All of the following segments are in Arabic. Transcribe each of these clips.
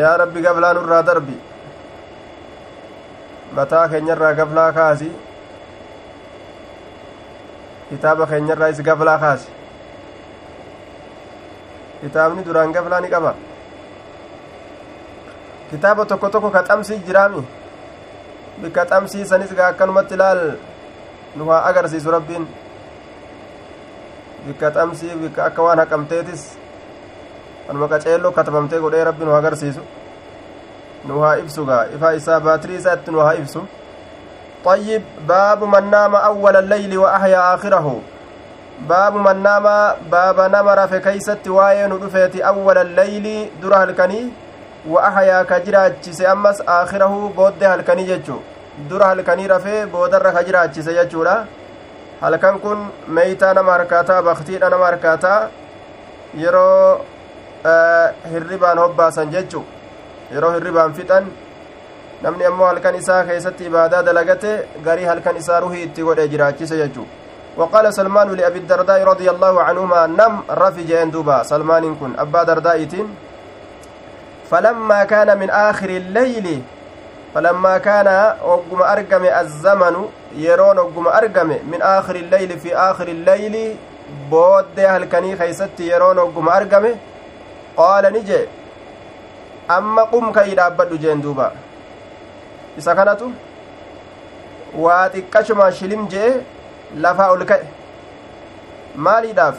yaa rabbi gablaa nurraa darbi mataa keenyarraa gablaa kaasi. Kitaaba keenyarraa is gablaa kaasi. Kitaabni duraan gablaa ni qaba. Kitaaba tokko tokko ka xamsii jiraami. Bikka xamsiisanis gaa akkanumatti ilaal nu haa agarsiisu rabbiin. Bikka xamsii bikka akka waan haqamteetis anuma qaceelloo katabamtee godhee rabbi nu agarsiisu nu haa ibsu gaa ifa isaa baatirii isaa itti nu haa ibsu طيب باب من نام أول الليل وأحيا آخره باب من نام باب نمر في كيست واين رفيت أول الليل درها الكني وأحيا كجراجس أمس آخره بود الكني ججو درها الكني رفي بودر كجراجس ججو halkan kun meeytaa nama harkaataa baktiidha nama harkaataa yeroo hirribaan hobbaasan jechu yeroo hirribaan fixan namni ammoo halkan isaa keessatti ibaadaa dalagate garii halkan isaa ruhii itti godhe jiraachise jechu وقال سلمان لأبي الدرداء رضي الله عنهما نم رفي جين دوبا سلمان كن أبا درداء فلما كان من آخر الليل فلما كان وقم أرقم الزمن يرون وقم أرقم من آخر الليل في آخر الليل بود هلكني خيست يرون وقم أرقم qaala ni jee amma qum ka'ii dhaabbadhu jeen duuba isa kanatu waa xiqqashuma shilim jee lafaa ol ka'e maaliidhaaf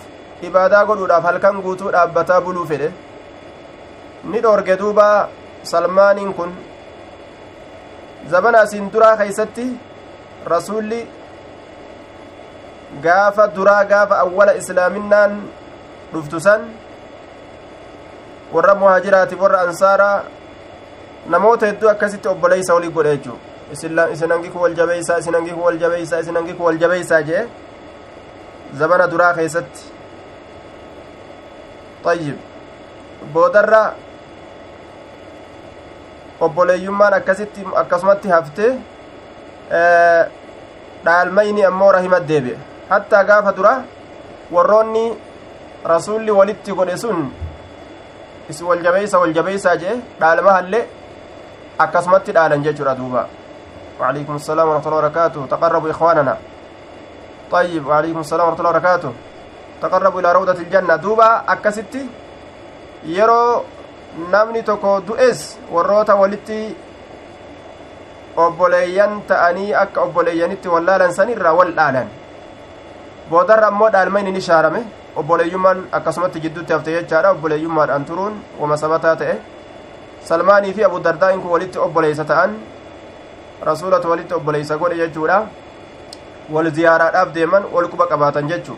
ibaadaa godhuudhaaf halkan guutuu dhaabbataa buluu fedhe ni dhoorge duuba salmaaniin kun zabana asiin duraa keeysatti rasulli gaafa duraa gaafa awwala islaaminaan dhuftu san warra muhaajiraatiif warra ansaaraa namoota hedduu akkasitti obboleeysa olii godhe jechuu isin hangiku wal jabeeysaa isin hangiku wal jabeeysaa isin hangiku wal jabeeysaa jee zabana duraa keessatti ayyib boodarra obboleeyyummaan akkasitti akkasumatti hafte dhaalmayni ammoo rahimat deebi'e hattaa gaafa dura warroonni rasuulli walitti godhe sun isi wal jabeeysa wal jabeeysaa jee dhaalma hallee akkasumatti dhaalan jechuudha duuba وعليكم السلام ورحمة الله وبركاته تقربوا إخواننا طيب وعليكم السلام ورحمة الله وبركاته تقربوا إلى روضة الجنة دوبا أكستي يرو namni tokko du'es warroota walitti obboleeyyan ta'anii akka obboleeyyanitti wallaalan sanirraa wal dhaalan boodarra ammoo dhaalmayni ni shaarame obboleeyyummaan akkasumatti jidduutti hafte jechaadha obboleeyyummaadhaan turuun wama sabataa ta'e salmaanii fi abu dardaa'in kun walitti obboleeysa ta'an rasuulatu walitti obboleeysa godhe jechuudha wal ziyaaraadhaaf deeman wal quba qabaatan jechuu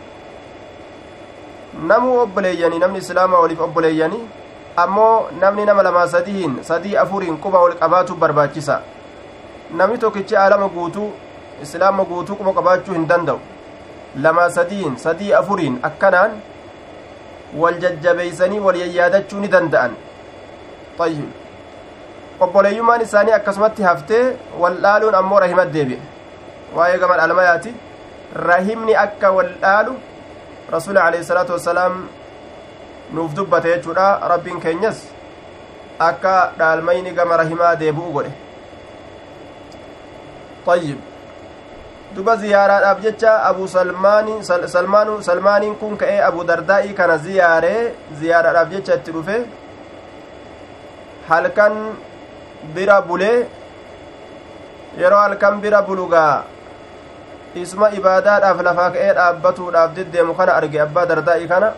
namuu obboleeyyanii namni islaamaa waliif obboleeyyanii ammoo namni nama lamaa sadiin sadii afuriin quba wal qabaatu barbaachisa namni tokkichi aalama guutuu islaama guutuu quba qabaachuu hin danda'u lamaa sadiin sadii afuriin akkanaan wal jajjabeeysanii wal yayyaadachuu ni danda'an ayyib obboleeyyummaan isaanii akkasumatti haftee wal dhaaluun ammoo rahimat deebi'e waa'ee gama dhalmayaati rahimni akka wal dhaalu rasuuli alayhi salaatu wassalaam nuuf dubbate jechuudha rabbiin keenyas akka dhaalmayni gama rahimaa deebi'u godhe ayyib duba ziyaaraadhaaf jecha abu salmaani salmaanu salmaaniin kun ka'ee abu dardaa'ii kana ziyaaree ziyaaraadhaaf jecha itti dhufe halkan bira bulee yeroo halkan bira bulugaa isma ibaadaadhaaf lafaa ka'ee dhaabbatuudhaaf deddeemu kana arge abbaa dardaa'ii kana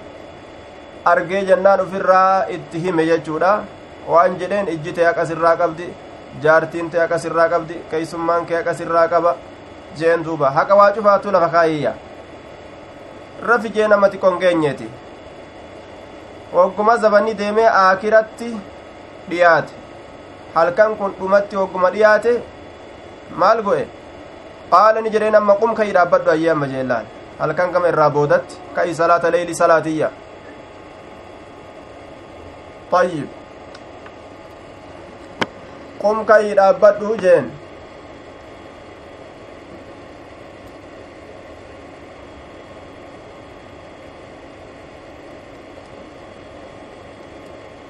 argee jennaan ufirraa itti hime jechuudha waan jedheen ijji tee aqasirraa qabdi jaartiin tee aqasirraa qabdi keeysummaan kee aqasirraa qaba jeen duuba haqa waa cufaatu lafa kaayiyya rafi jee namati qongeenyeeti wogguma zabanni deemee aakiratti dhiyaate halkan kun dhumatti wogguma dhiyaate maal go'e qaala ni jedheen amma qum ka'i dhaabbadhu ayyee amma jeellaan halkan gama irraa boodatti ka'i salaata leeyli salaatiyya طيب قم كي dhaabbadhu jeen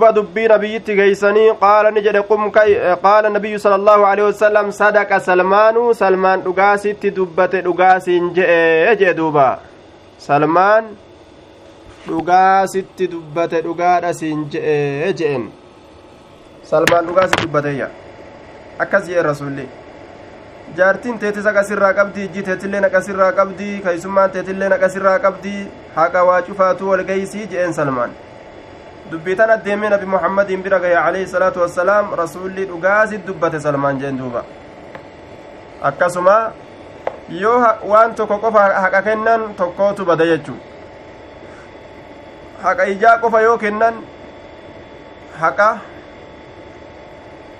nabiyyitti geeysanii qaala ni jedhe qum qaala nabiyyu sala allaahu alehi wasalam sadaqa salmaanuu salmaan dhugaasitti dubbate dhugaasiin je'e jee duuba salmaan dhugaasitti dubbate dhugaadha siin je'e je'en salmaan dhugaasitti dubbateeyya akkas jee rasulli jaartiin teetis aqasirraa qabdi ijji teetilleen aqasirraa qabdi keeysummaan teetilleen aqasirraa qabdi haqa waa cufaatu walgeeysii je'en salmaan dubbii tan addeemee nabi muhammadiin bira gahe alayhi salaatu wassalaam rasuulli dhugaasit dubbate salmaan jeen duuba akkasuma yoo waan tokko qofa haqa kennan tokkootu bada jechuu haqa ijaa qofa yoo kennan haqa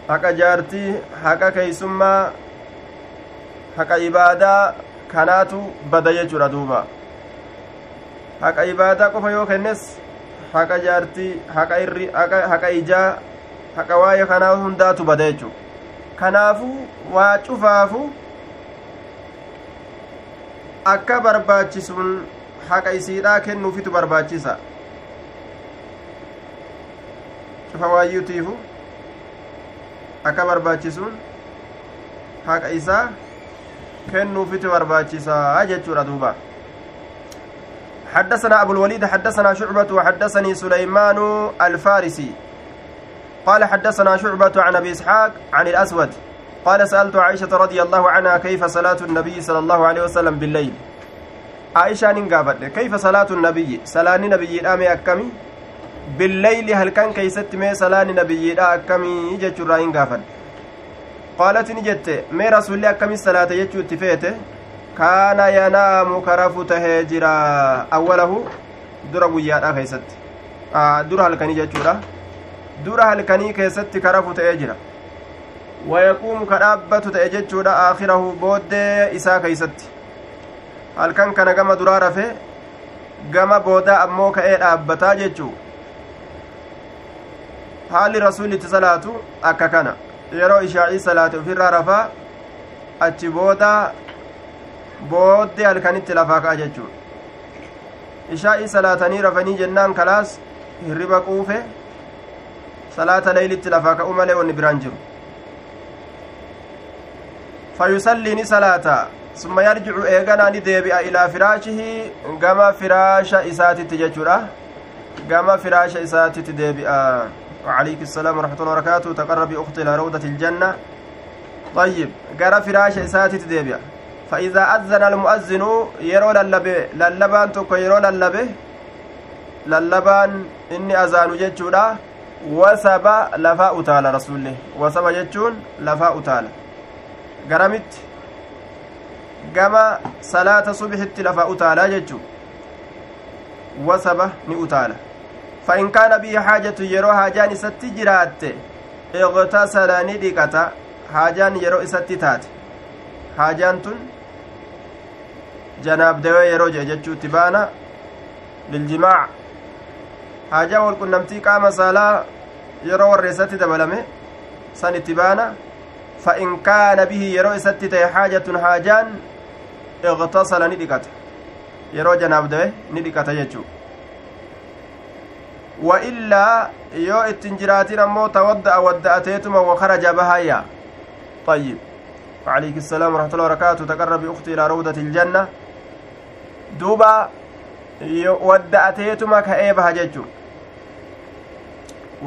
haqa jaartii haqa keeysummaa haqa ibaadaa kanaatu bada jechuudha duuba haqa ibaadaa qofa yoo kennes haqa jaartii haqa irri haqa ijaa haqa waa'ee kanaa hundaatu bada jechu kanaafuu waa cufaafu akka barbaachisuun haqa isiidhaa kennuufitu barbaachisa cufa waayyuutiifu akka barbaachisuun haqa isaa kennuufitu barbaachisaa jechuudha duuba حدثنا أبو الوليد حدثنا شعبة وحدثني سليمان الفارسي. قال حدثنا شعبة عن أبي إسحاق عن الأسود. قال سألت عائشة رضي الله عنها كيف صلاة النبي صلى الله عليه وسلم بالليل؟ عائشة نقابت كيف صلاة النبي؟ صلاة نبي الآمي أكمي؟ بالليل هل كان كيست مي صلاة نبي أكمي؟ جتشو راين قالت نجت مي رسول الله أكمي الصلاة جتشو تفيته kaana yanaamu karafu tahee jira awwalahu dura guyyaadha keessatti dura halkanii jechuudha dura halkanii keessatti karafu ta'ee jira wayaquumu ka dhaabbatu ta'e jechuudha aakhirahu booddee isaa keeysatti halkan kana gama duraa rafe gama boodaa ammoo ka'ee dhaabbataa jechuu haalli rasuulli itti salaatu akka kana yeroo ishaa'ii salaate ofirraa rafaa achi boodaa booddee halkanitti lafaa ka'a jechuudha ishaa'ii salaatanii rafanii jennaan kalaas hirriba quufe salaata leeylitti lafaa ka'u malee wanni biraan jiru fayusallii salaata summa yarjicu eeganaa deebi'a ilaa firaashihi gama firaasha isaatitti jechuudha gama firaasha isaatitti deebi'a وعليك السلام ورحمة الله وبركاته تقربي أختي إلى روضة الجنة طيب قرا فراش إساتي تديبيا فإذا أذن المؤذن يرو للبه للبان توكو يرو للبه للبان إني أذان جتشودا وسبا لفا أتالا رسوله وسبا جتشون لفا أتالا قرمت gama salaata subhitti lafa utaalaa jechu wasaba ni utaala fa in kaana bihi haajatu yeroo haajaan isatti jiraatte iqtasala ni dhiqata haajaan yeroo isatti taate liljimaac haajaa walqunnamtii qaama saalaa yeroo warreessatti dabalame san itti baana fa in kaana bihi yeroo isatti ta'e haajatun haajaan iqtasala ni dhiqata yeroo janaab dawe ni dhiqata jechuu wa illaa yoo ittin jiraatin ammoo tawadda'a wadda'ateetuma wakaraja bahayya طيب وعليك السلام ورحمة الله وبركاته تقربي أختي إلى روضة الجنة duuba wadda'ateetuma ka'ee baha jechuun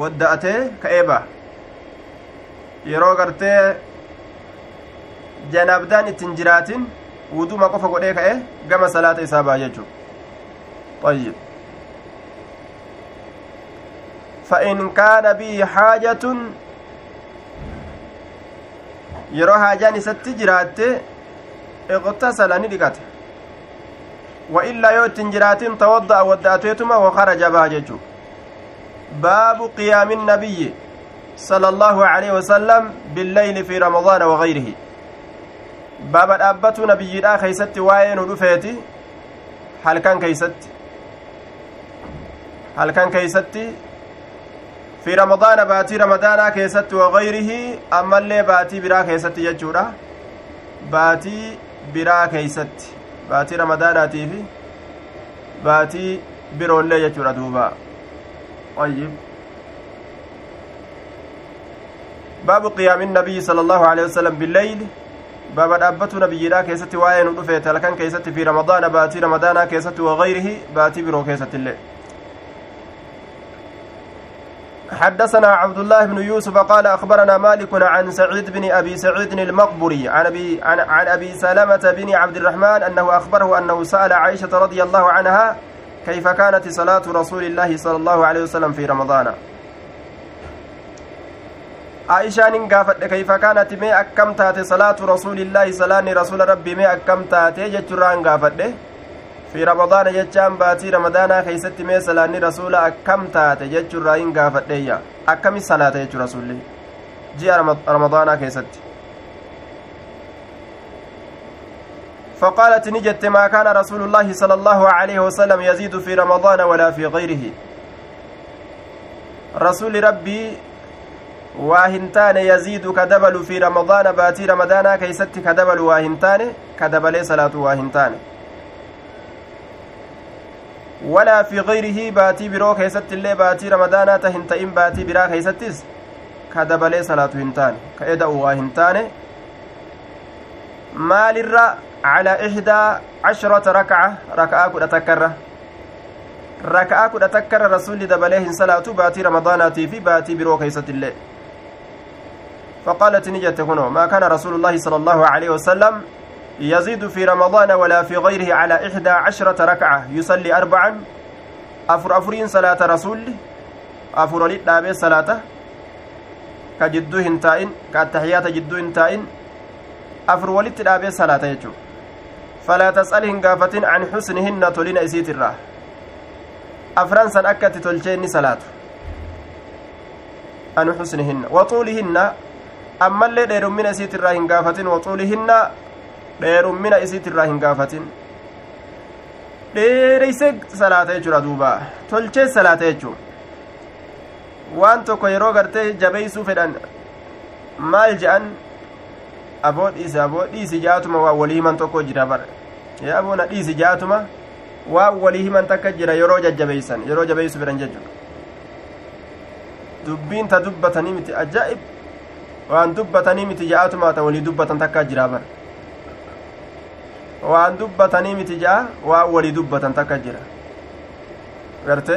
wadda'atee ka'ee baha yeroo gartee janabdaan ittin jiraatin wuduma qofa godhee ka'e gama salaata isaa baha jechuun طيب فإن كان به حاجة yeroo haajaan isatti jiraatte iqtasala ni dhiqate وإلا يوتن جراتين توضأ ودأتيتما وخرج بها ججو باب قيام النبي صلى الله عليه وسلم بالليل في رمضان وغيره. باب نبي لا خيست رفيتي. هل كان كيست هل كان كيست في رمضان باتي رمضان كيست وغيره. أما اللي باتي برا كيست يجورا باتي برا كيست باتي رمضان في باتي برولlee jechuudha duuba. طيب باب قيام النبي صلى الله عليه وسلم بالليل باب دابة نبي لا كيست واين ودفت لكن كيست في رمضان باتي رمضان كيست وغيره باتي برو كيست الليل حدثنا عبد الله بن يوسف قال أخبرنا مالك عن سعيد بن أبي سعيد المقبري عن أبي عن, عن أبي سلمة بن عبد الرحمن أنه أخبره أنه سأل عائشة رضي الله عنها كيف كانت صلاة رسول الله صلى الله عليه وسلم في رمضان. عائشان قافت كيف كانت مي أكم تاتي صلاة رسول الله صلاة رسول ربي مي أكم تاتي جتران قافت. في رمضان جتشان باتي رمضان كيست مي صلاة رسول أكم تاتي جتران قافت أكم الصلاة جتر رسول جاء رمضان كيست فقالت نجت ما كان رسول الله صلى الله عليه وسلم يزيد في رمضان ولا في غيره. رسول ربي واهنتان يزيد كدبل في رمضان ولا في غيره باتي برو كيست اللي باتي رمضان تهنتئن باتي برا كيستس كدبل صلاة هنتان. كإدأ واهنتان مال الرّ على إحدى عشرة ركعة. ركعة كده تكرة ركعة كده تكرة رسول دبليه صلاة باتي رمضاناتي في باتي برو كيسة الله فقالت نجت هنا ما كان رسول الله صلى الله عليه وسلم يزيد في رمضان ولا في غيره على إحدى عشرة ركعة. يصلي أربعا. أفر أفرين صلاة رسول. أفر للنابي صلاة. كجدو هنتائن. كالتحيات جدو هنتائن. أفر ولت النابي صلاة يجو. فلا تسأل هنقافة عن حسنهن تولين إسيت الراه أفران سن أكت تلجين صلاة. عن حسنهن. وطولهن. أما اللي دير من إسيت الراه هنقافة وطولهن دير من إسيت الراه هنقافة dheereyse salaata jechuudha duuba tolchee salaata jechuun waan tokko yeroo gartee jabeeysuu fedhan maal je'an aboo dhiise aboo dhiisi jaatuma waa walii himan tokko jira bara ee aboo na dhiisi jaatuma waa walii himan takka jira yeroo jajjabeeysan yeroo jabeeysu fedhan jechuudha dubbiin ta dubbatanii miti ajaa'ib waan dubbatanii miti ja'atuma ta walii dubbatan takka jira bara waan dubbatanii miti ja'a waa walii dubbatan takka jira garte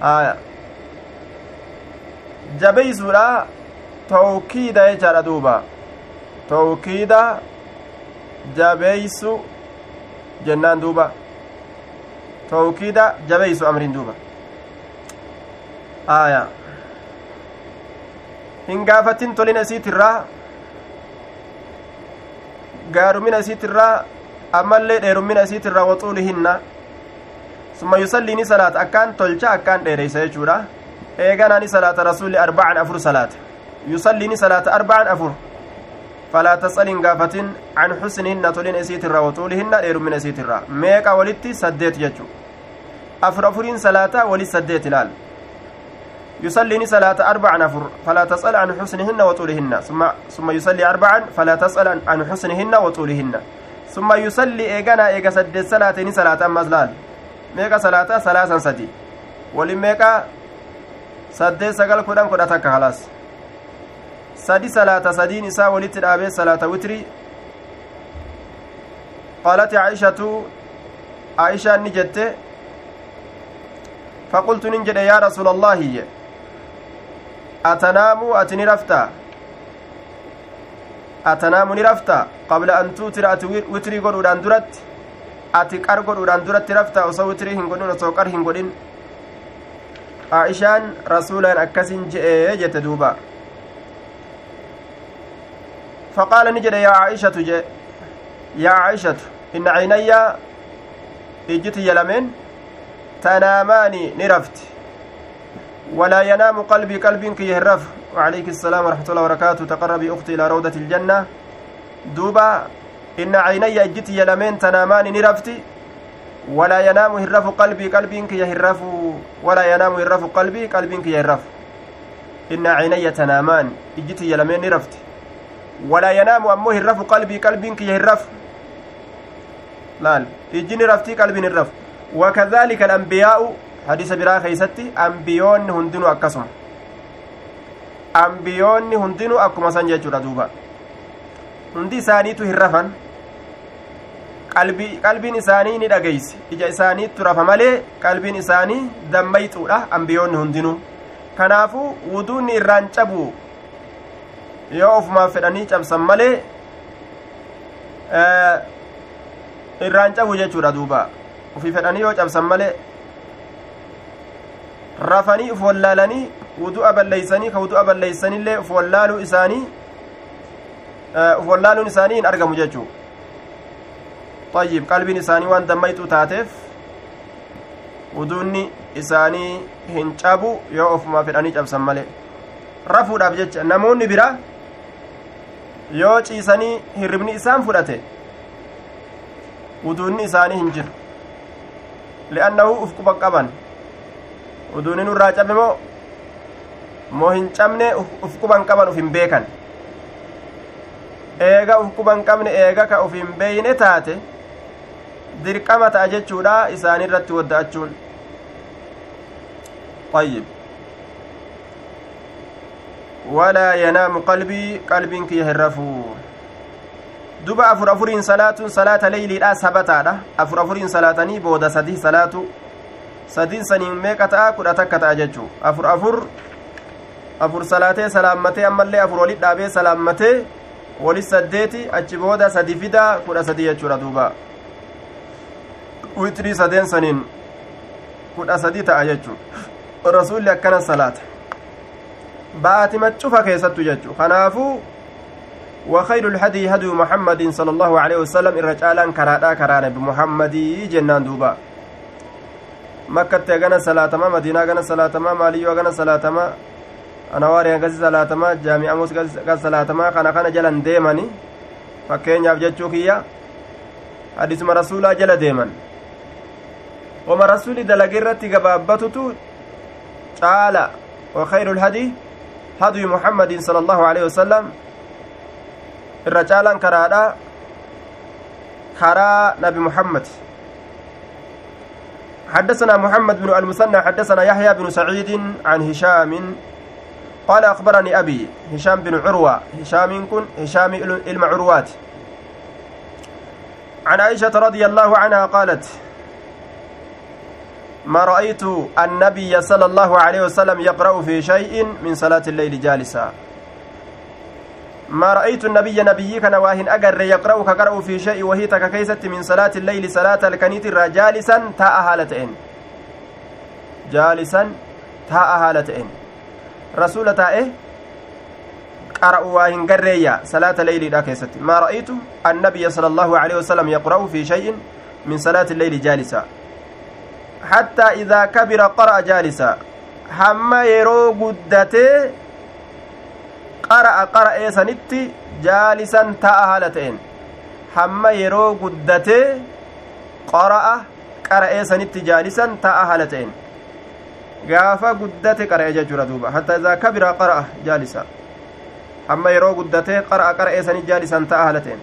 aya jabeeysuudha tawkiida jechaadha duuba tawkiida jabeeysu jennaan duuba tawkiida jabeeysu amriin duuba aya hin gaafatin tolina isiitirraa gaarumina isiitirraa ammallee dheerummina isiitirraa waxuulihinna summa yusalliini salaata akkaan tolcha akkaan dheereysa jechuudha eeganaani salaata rasuli arbacan afur salaata yusalliini salaata arbacan afur تسأل قافة عن حسنهن تولين أسيترا وطولهن دير من أسيترا ميقا ولتي سديت ججو أفر أفرين صلاة ولي سديت لال يصلي صلاة أربعا أفر فلا تسأل عن حسنهن وطولهن. ثم ثم يصلي أربعا فلا تسأل عن حسنهن وطولهن. ثم يصلي إيغانا إيغا سديت صلاة صلاة مزلال. ميقا صلاة ثلاثا سدي. ولي ميقا سديت سقل كدام خلاص sadi salaata sadiin isaa walitti dhaabee salaata witrii qaalat caishatu aishaan ni jette faqultu nin jedhe yaa rasuula allaahi je atanaamu ati ni raftaa atanaamu ni raftaa qabla an tuutira ati witrii godhuudhaan duratti ati qar godhuudhaan duratti raftaa osoo witrii hin godhin osoo qar hin godhin aishaan rasuulaan akkasin je'ee jette duuba فقال نجد يا عائشة جي يا عائشة إن عيني إجت يلمن تناماني نرفت ولا ينام قلبي قلب كي يهرف. وعليك السلام ورحمة الله وبركاته. تقربي أختي إلى روضة الجنة. دوبا إن عيني أجتي يلمين تنامان نرفتي. ولا ينام هرف قلبي قلبي كي يهرف. ولا ينام هرف قلبي قلبي كي يهرف. إن عيني تنامان إجتي يلمين نرفتي. ولا ينام أمه هرف قلبي قلبي كي يهرف. laal ijji ni raftii qalbiin hin raf wakadhalika alambiyaa'u hadiisa biraa keeysatti ambiyoonni hundinuu akkasuma ambiyoonni hundinuu akkuma san jechuudha duuba hundi isaaniitu hin rafan qalbiin isaanii ni dhageysi ija isaaniittu rafa malee qalbiin isaanii dammayxuudha ambiyoonni hundinuu kanaafuu wuduunni irraan cabu yoo ofumaaf fedhanii cabsan malee irraan cabu jechuudha duuba ufii fedhanii yoo cabsan malee rafanii uf wallaalanii wudu'a balleeysanii ka wudu'a balleeysanillee uf wallaaluu isaanii uf wallaaluun isaanii hin argamu jechuu طيب qalbiin isaanii waan dammayxuu taateef wuduunni isaanii hin cabu yoo ofuma fedhanii cabsan malee rafuudhaaf jecha namoonni bira yoo ciisanii hirribni isaan fudhate uduunni isaanii hin jiru li'annahu uf quba qaban uduunni nurraa cabe moo moo hin cabne uf quban qaban uf hin beekan eega uf quban qabne eega ka uf hin beeyne taate dirqama ta'a jechuudha isaanii irratti wadda'achuun طيب ولا ينام قلبي قلب كي يهرفو duba afur afuriin salaatuun salaata leeyliidha sabataadha afur afuriin salaatanii booda sadii salaatu Sadiin saniin meeqa ta'a kudha takka ta'a jechuu afur afur afur salaatee salaammatee ammallee afur walit dhaabee salaammatee walit saddeeti achi booda sadi fida kudha sadii jechuudha duuba witrii sadeen saniin kudha sadii ta'a jechuu rasuulli akkana salaata ba'atima cufa keessattu jechuu kanaafuu وخير الهدي هدي محمد صلى الله عليه وسلم الرجال كرادا كرانا بمحمد جنان دوبا صلاتما مدينة غنا صلاتما مالي غنا صلاتما أنا واري غزي صلاتما جامع موس غزي صلاتما كان كان جلن ديماني fakkeenyaaf jechuu kiyya hadisuma rasuulaa jala deeman wama rasuli dalage irratti gabaabbatutu caala وخير الهدي هدي محمد صلى الله عليه وسلم caalaan karaadha karaa nabi muhammad حدثنا محمد بن المثنى حدثنا يحيى بن سعيد عن هشام. قال أخبرني أبي هشام بن عروة. هشام كن؟ هشام المعروات. عن عائشة رضي الله عنها قالت ما رأيت النبي صلى الله عليه وسلم يقرأ في شيء من صلاة الليل جالسا. ما رأيت النبي نبي كان واهن أجر يقرأ كقرأ في شيء وهي تككيسة من صلاة الليل صلاة الكنيت جالسا تاء هالتين جالسا تاء هالتين رسول تائه قرأ واهن قرية صلاة الليل لا ما رأيت النبي صلى الله عليه وسلم يقرأ في شيء من صلاة الليل جالسا. حتى إذا كبر قرأ جالسا. hamma yeroo guddate qara'a qara'ee sanitti jaalisan ta'a haala ta'een hamma yeroo guddatee qara'a qara'ee sanitti jaalisan ta'a haala ta'een gaafa guddate qara'e jechuudha duuba hatta izaa kabira qara'a jaalisa hamma yeroo guddatee qara'a qara'ee sanitti jaalisan ta'a haala ta'een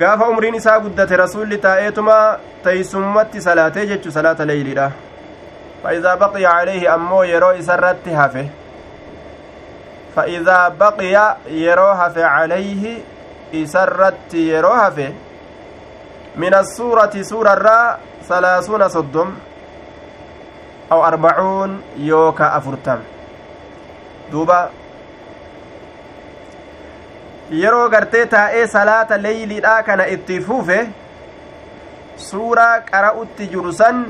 gaafa umriin isaa guddate rasuulli taa'eetuma teeysumatti salaatee jechu salaata leeyliidha فإذا بقي عليه أمو يرو إسرت هفه. فإذا بقي يرو هفه عليه إسرت يرو هفه. من السورة سورة الراء ثلاثون صدم أو أربعون يوكا أفرتم. دوبا. yeroo gartee taa'ee salaata leeyliidhaa kana itti fuufe suuraa qara'utti jiru san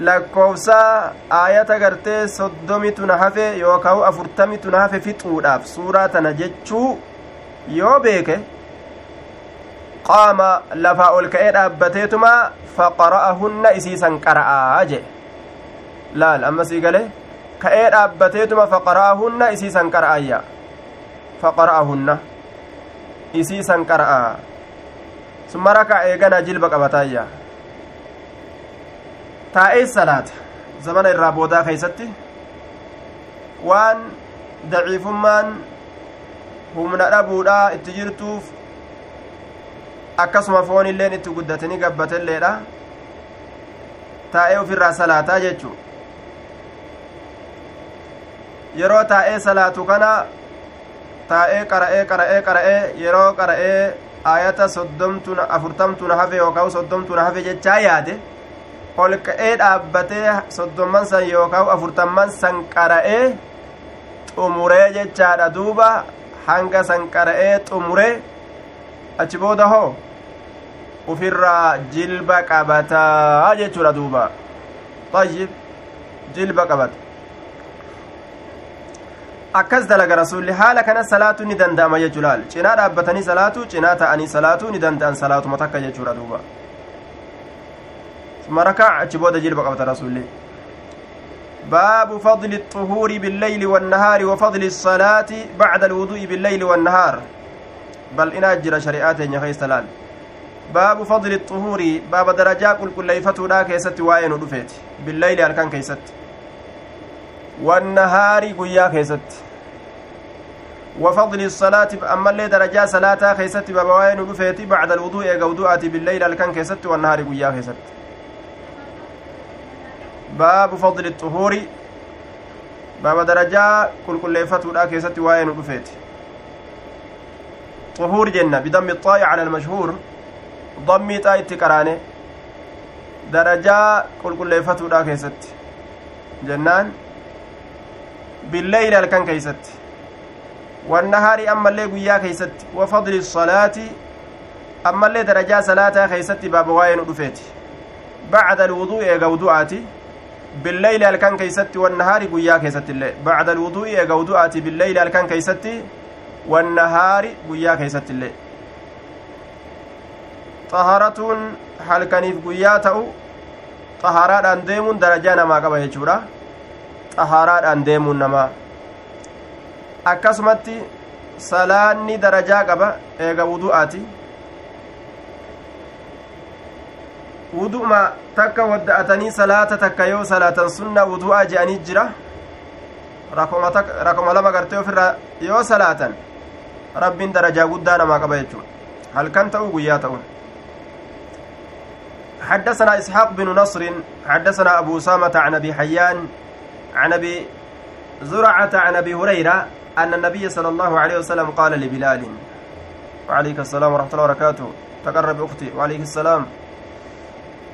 lakkoofsa aayata gartee soddomitu na hafe yookaan afurtamitu na hafe fixuudhaaf suuraa tana jechuu yoo beeke qaama lafaa ol ka'ee dhaabbateetuma faqara'ahunna isiisan qara'aa jee laal ammasii gale ka'ee dhaabbateetuma faqara'ahunna isiisan qara'ayya faqara'ahunna isiisan qara'aa summa raka eeganaa jilba qabataayya taa'ee salaata zamana irraa boodaa keeysatti waan daciifummaan humna dhabuudhaa itti jirtuuf akkasuma foon illeen itti guddatanii gabbatelleedha taa'ee ofirraa salaataa jechuu yeroo taa'ee salaatu kana taa'ee qara'ee qara'ee qara'ee yeroo qara'ee ayata soddomtuna afurtamtuna hafe yookaan soddomtuna hafe jechaa yaade ol ka'ee dhaabbatee soddomman san yookaan afurtamman san qara'ee xumuree jechaadha duuba hanga san qara'ee xumuree achi booda hoo ufirraa jilba qabataa jechuudha duuba tayyib jilba qabata akkas dalaga rasulli haala kana salaatu ni danda'ama jechuu laal cinaa dhaabbatanii salaatu cinaa ta'anii salaatuu ni danda'an salaatuma takka jechuudha duuba ثم ركع أجبود جلب قبط رسول باب فضل الطهور بالليل والنهار وفضل الصلاة بعد الوضوء بالليل والنهار. بل إن أجر شريعات سلال باب فضل الطهور باب درجة كل كل ليفتو لا كيست وين ودفت بالليل أركان كيست. والنهار قيا كيست. وفضل الصلاة أما اللي درجة صلاة كيست باب وين ودفت بعد الوضوء يقودوءة بالليل أركان كيست والنهار قيا كيست. Baabu fadli xuhuuri baaba darajaa qulqulleeffatuudha keessatti waa'ee nu dhufeeti xuhuur jenna bidammi xaa'i cala almashhuur dammii xaa itti qaraane darajaa qulqulleeffatuudha keessatti jennaan billeyli halkan keeysatti wannahaari ammallee guyyaa keeysatti wa fadli salaati ammallee darajaa salaataa keeysatti baaba waa'ee nu dhufeeti bacda alwuduu'i eega wudu'aati بالليل الكان كيستي والنهار قيا كيستي اللي بعد الوضوء ايغا وضوءاتي بالليل الكان كيستي والنهار قيا كيستي اللي طهارة halkaniif guyyaa ta'u xahaaraadhaan deemuun darajaa namaa qaba jechuudha xahaaraadhaan deemuun namaa akkasumatti salaanni darajaa qaba eega wudu'aati wudu'uma takka wadda'atanii salaata takka yoo salaatan sunna wudu'aa je'anii jira rakoma lama gartee ofirra yoo salaatan rabbiin darajaa guddaa namaa qaba jechuudha halkan ta'u guyyaa ta'uun حدثنا إسحاق بن نصر حدثنا أبو أسامة عن أبي حيان عن أبي زرعة عن أبي هريرة أن النبي صلى الله عليه وسلم قال لبلال وعليك السلام ورحمة الله وبركاته تقرب أختي وعليك السلام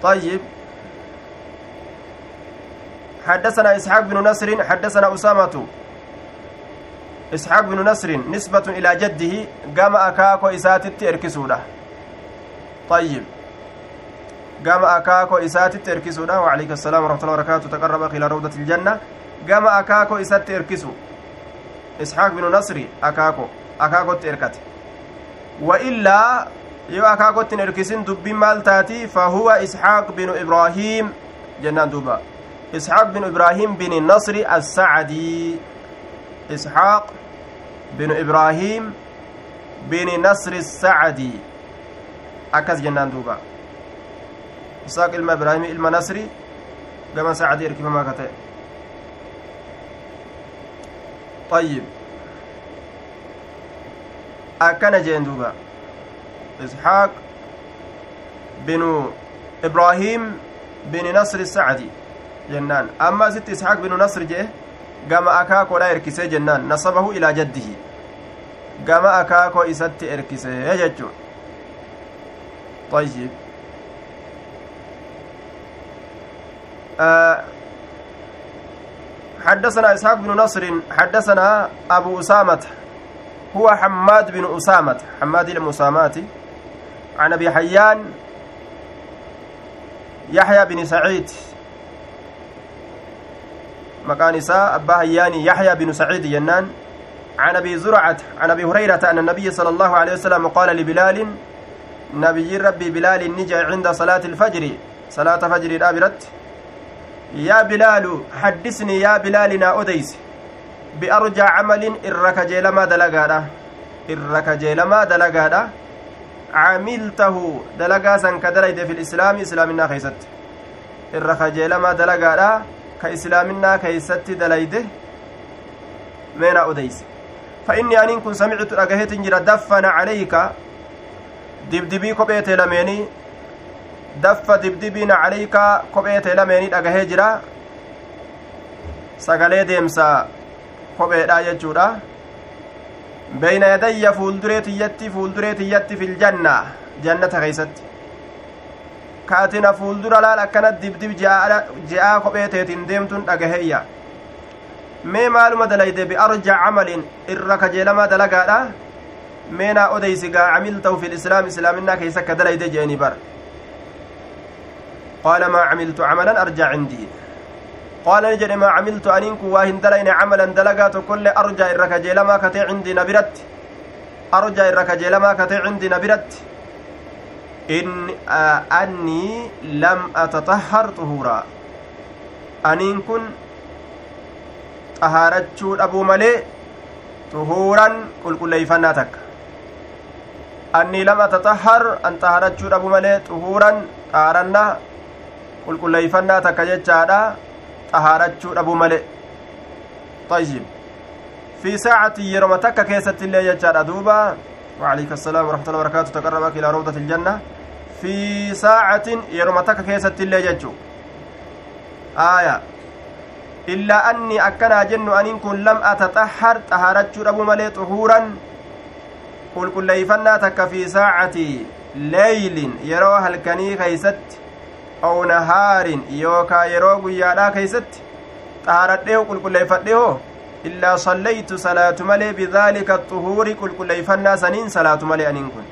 طيب. حدثنا إسحاق بن نصر حدثنا أسامة. إسحاق بن نصر نسبة إلى جده قام أكاكو إساتت إركسوده طيب. قام أكاكو إساتت إركسوده وعليك السلام ورحمة الله وبركاته. تقرب إلى روضة الجنة. قام أكاكو إسات إركسو. إسحاق بن نصر أكاكو أكاكو إركت وإلا yoo akaakottin erkisin dubbiin maal taati fahuwa isxaaq binu ibraahiim jennaan duuba isxaaq binu ibraahiim bini nasri assacdii isxaaq binu ibraahiim bini nasri assacdii akkas jennaan duuba isaaq ilma ibraahimi ilma nasri gama sacdii erkifamaa ka ta'e طيب jeen duuba إسحاق بن إبراهيم بن نصر السعدي. جنان. أما ست إسحاق بن نصر جه قام أكاكو لا إركسي جنان. نصبه إلى جده. قام أكاكو إسات إركسي يججو طيب. آه حدثنا إسحاق بن نصر حدثنا أبو أسامة هو حماد بن أسامة. حماد أسامة. عن أبي حيان يحيى بن سعيد مكان نساء أبا حياني يحيى بن سعيد ينان عن أبي زرعة عن أبي هريرة أن النبي صلى الله عليه وسلم قال لبلال rabbii bilaaliin ni jee cinda salaati ilfajri salaata fajriidha biratti yaa bilaalu haddisnii yaa bilaali naa odeyse biarjaa camalin irra kajeelamaa dalagaadha irra kajeelamaa dalagaadha camiltahu dalagaa san ka dalayde fi lislaami islaaminaa keeysatti irra kajeelamaa dalagaadha ka islaaminaa keeysatti dalayde meena odeyse fa inni aniin kun samictu dhagaheetin jira daffana calayka dibdibii kophee tee lameenii daffa dibdibiina calayka kophee tee lameenii dhagahee jira sagalee deemsa kopheedha jechuudha beyna yadayya fuulduree tiyyatti fuulduree tiyyatti fil janna jannata keeysatti kaatina fuuldura laal akkana dibdib je'aa kophee teetiin deemtun dhagaheeyya mee maaluma dalayde biarja camalin irra kajeelamaa dalagaadha meenaa odeysi gaa camiltahu fi lislaam islaaminaa keeysa akka dalayde je'eni bar qaala maa camiltu camalan arjaa cindii maa camiltu aniin kun waa hin dalayne camalan dalagaa tokkollee arjaa irra kajeelamaa katee cindii na biratti arjaa irra kajeelamaa katee cindii na biratti in annii lam atatahhar xuhuuraa aniin kun xahaarachuu dhabuu malee xuhuuran qulqulleeyfannaa takka annii lam atatahhar an xahaarachuu dhabuu malee xuhuuran xaarannaa qulqulleeyfannaa takka jechaadha xahaarachuu dhabuu malee. طيب في ساعة يرمى تكا كيسة اللي يجاد أدوبا وعليك السلام ورحمة الله وبركاته تقربك إلى روضة الجنة في ساعة يرمى تكا كيسة اللي يجو آية إلا أني أكنا جن أن كن لم أتطهر طهارة أبو ملي طهورا قل كل ليفنا تك في ساعة ليل يرو هلكني كيست aw nahaarin yookaa yeroo guyyaadhaa keeysatti xaaradhee ho qulqulleeffadhe hoo? Illaa sallaytu salaatu malee bidaalika xuhuuri qulqulleeyfannaa saniin salaatu malee aniin kun.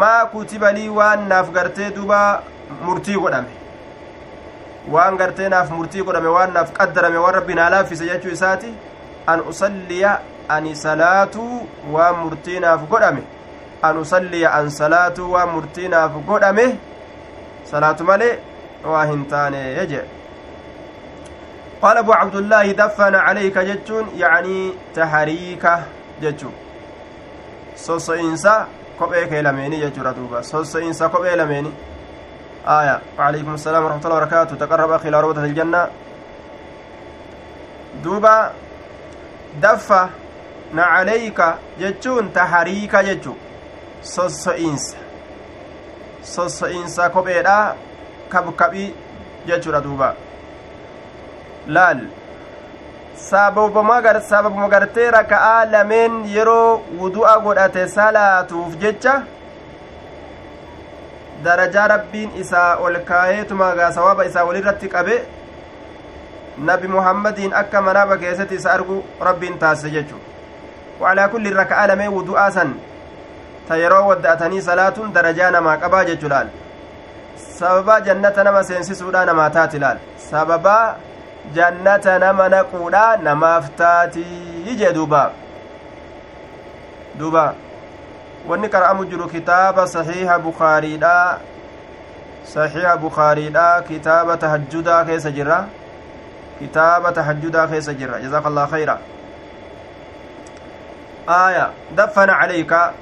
Maa kutiba lii waan naaf gartee duba murtii godhame? Waan gartee naaf murtii godhame waan naaf qaddarame waan rabbi naa laaffise jechuu isaati. An usalliya ani salaatuu waan murtii naaf godhame? An usalliya an salaatuu waan murtii godhame? Salaatu malee waa hin taane jee قال أبو عبد الله دفن عليك جتون يعني تحريك جتو صوص إنسا كوبيك لميني جتو ردوبا صوص إنسا كوبيك لميني آية. وعليكم السلام ورحمة الله وبركاته. تقرب أخي إلى روضة الجنة. دوبا دفة نعليك جتشون تحريك جتشو. سوسوئينسا كوبيدا كبكبي جتشو دوبا laal sababuma gartee raka'aa lameen yeroo wudu'a godhate salaatuuf jecha darajaa rabbiin isaa ol kaayeetuma gaa sawaba isaa walirratti qabe nabi muhammadiin akka manaaba keessatti isa argu rabbiin taasise jechu waalaa kulli raka'a lamee wudu'aa san ta yeroo wadda'atanii salaatuun darajaa namaa qabaa jechu laal sababaa jannata nama seensisuudha namaa taati laal sababaa jannata nama naquudha namaaf taatii jee duuba duuba wanni qara'amu jiru kitaaba saxiiha bukaariidha saxiiha bukaariidha kitaaba tahajjudaa keessa jirra kitaaba tahajjudaa keessa jirra jazaaka khayra aaya daffana calayka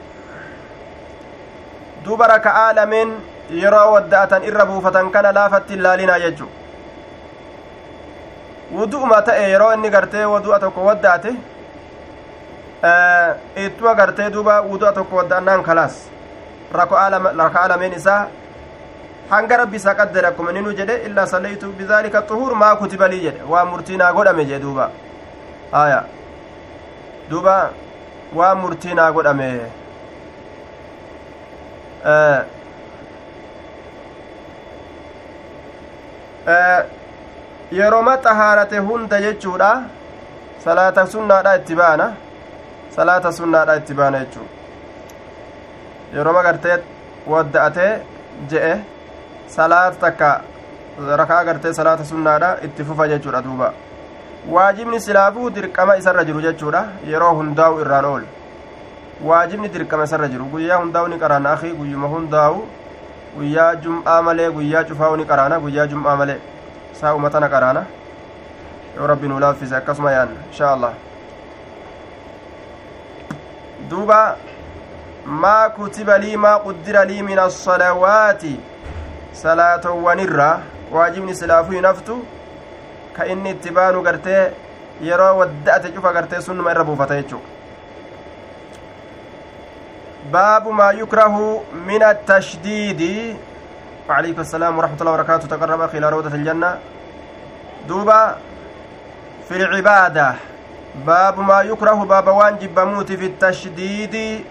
duuba raka'aa lameen yeroo wadda'atan irra buufatan kana laafatti ilaalinaa jechu wudu'uma ta'e yeroo inni gartee wadu'a tokko wadda'ate ittuma gartee duuba wudu'a tokko wadda'annaan kalaas raka'aa lameen isaa hanga rabbi isaa qaddare akkuma ninu jedhe illaa sallaytu bidaalika xuhuur maa kutiba lii jedhe waan murtii naa godhame jedhe duuba aya duuba waan murtii naa godhame yeroma xahaarate hunda jechuudha. Salaata sunnaadha itti baana. Salaata sunnaadha itti baana jechuu yeroma gartee wadda'atee je'e salaata takka rakaa gartee salaata sunnaadha itti fufa jechuudha duuba. Waajibni silaafuu dirqama isarra jiru jechuudha. Yeroo hundaa'u irraan oolu waajibni dirqama isarra jiru guyyaa hundaa'u ni qaraana akii guyyuma hundaa'u guyyaa jum'aa malee guyyaa cufaa'u ni qaraana guyyaa jum'aa malee isaa umatana qaraana yoo rabbi nuu laaffise akkasuma yaanna inshaa allah duuba maa kutiba lii maa quddira lii min assalawaati salaatowwanirra waajibni silaafuu hin haftu ka inni itti baanu gartee yeroo wadda'ate cufa gartee sunnuma irra buufata jechuu baabu maa yukrahu min attashdiidi وعليكم السلام ورحمة الله وبركاته. تقرب أخي إلى روضة الجنة. دوبا في العبادة. باب ما يكره باب وانجب بموت في التشديد.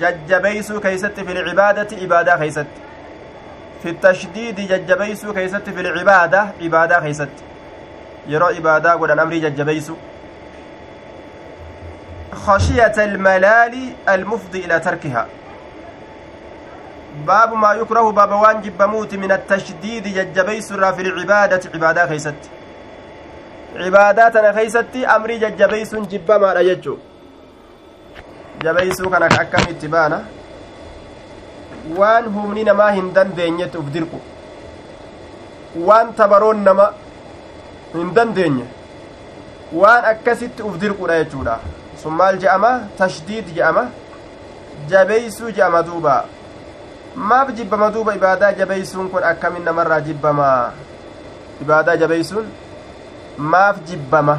ججبيسو كيست في العبادة عبادة كيست. في التشديد ججبيسو كيست في العبادة عبادة كيست. يرى عبادة قد أمري ججبيسو. خشية الملال المفضي إلى تركها. باب ما يكره باب وان جبموت من التشديد ججبيس في العبادة. عبادة خيست. عباداتنا خيست أمري ججبيس جبما رججو جبيسو كان أكم اتبانا. humni namaa hin dandeenyetti uf dirqu waan tabaroon nama hin dandeenye waan akkasitti uf dirqudha jechuudha sun maal je'ama tashdiid je'ama jabeeysuu je'ama duuba maaf jibbama duuba ibaadaa jabeeysuun kun akkamin namarraa jibbama ibaadaa jabeeysuun maaf jibbama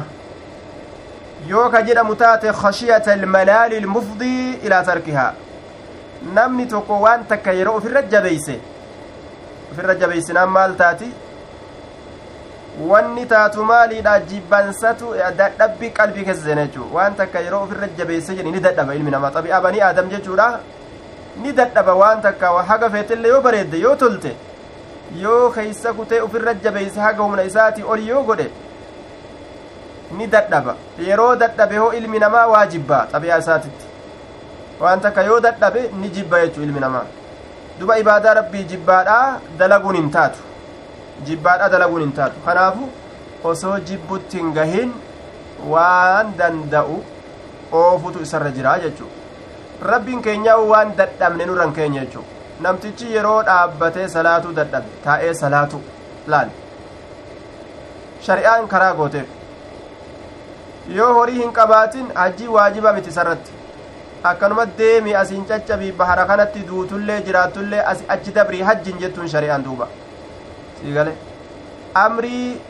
yoo ka jedhamu taate khashiyata almalaali ilmufdii ilaa tarkihaa namni tokko waan takka yeroo ofirra jabeeyse ofirra jabeeysinaan maal taati wanni taatu maaliidha jibbansatu dadhabbii qalbii keessa seena jechuu waan takka yeroo ofirra jabeesse jedhi ni dadhaba ilmi namaa xabi'aa banii aadam jechuudha ni dadhaba waan takka haga feetillee yoo bareedde yoo tolte yoo keeysa kutee ofirra jabeeyse haga humna isaatii ol yoo godhe ni dadhaba yeroo dadhabe hoo ilmi namaa waa jibbaa xabi'aa isaatitti waan takka yoo dadhabe ni jibba jechuu ilmi namaa duba ibaadaa rabbii jibbaadhaa dalaguun hin taatu jibbaadha dalaguun hin taatu. Kanaafu osoo jibbutti hin gahin waan danda'u oofutu isarra jiraa jechuu rabbiin keenyaa waan dadhabne nurran keenya jechuu namtichi yeroo dhaabbatee salaatuu dadhabe taa'ee salaatu laal shari'aan karaa gooteef. Yoo horii hin qabaatin hajjii waajiba miti isarratti. Akkanuma deemi asiin caccabii bahara kanatti duutullee jiraatullee asi achi dabrii hajjin jettuun shari'aan duuba sigale amrii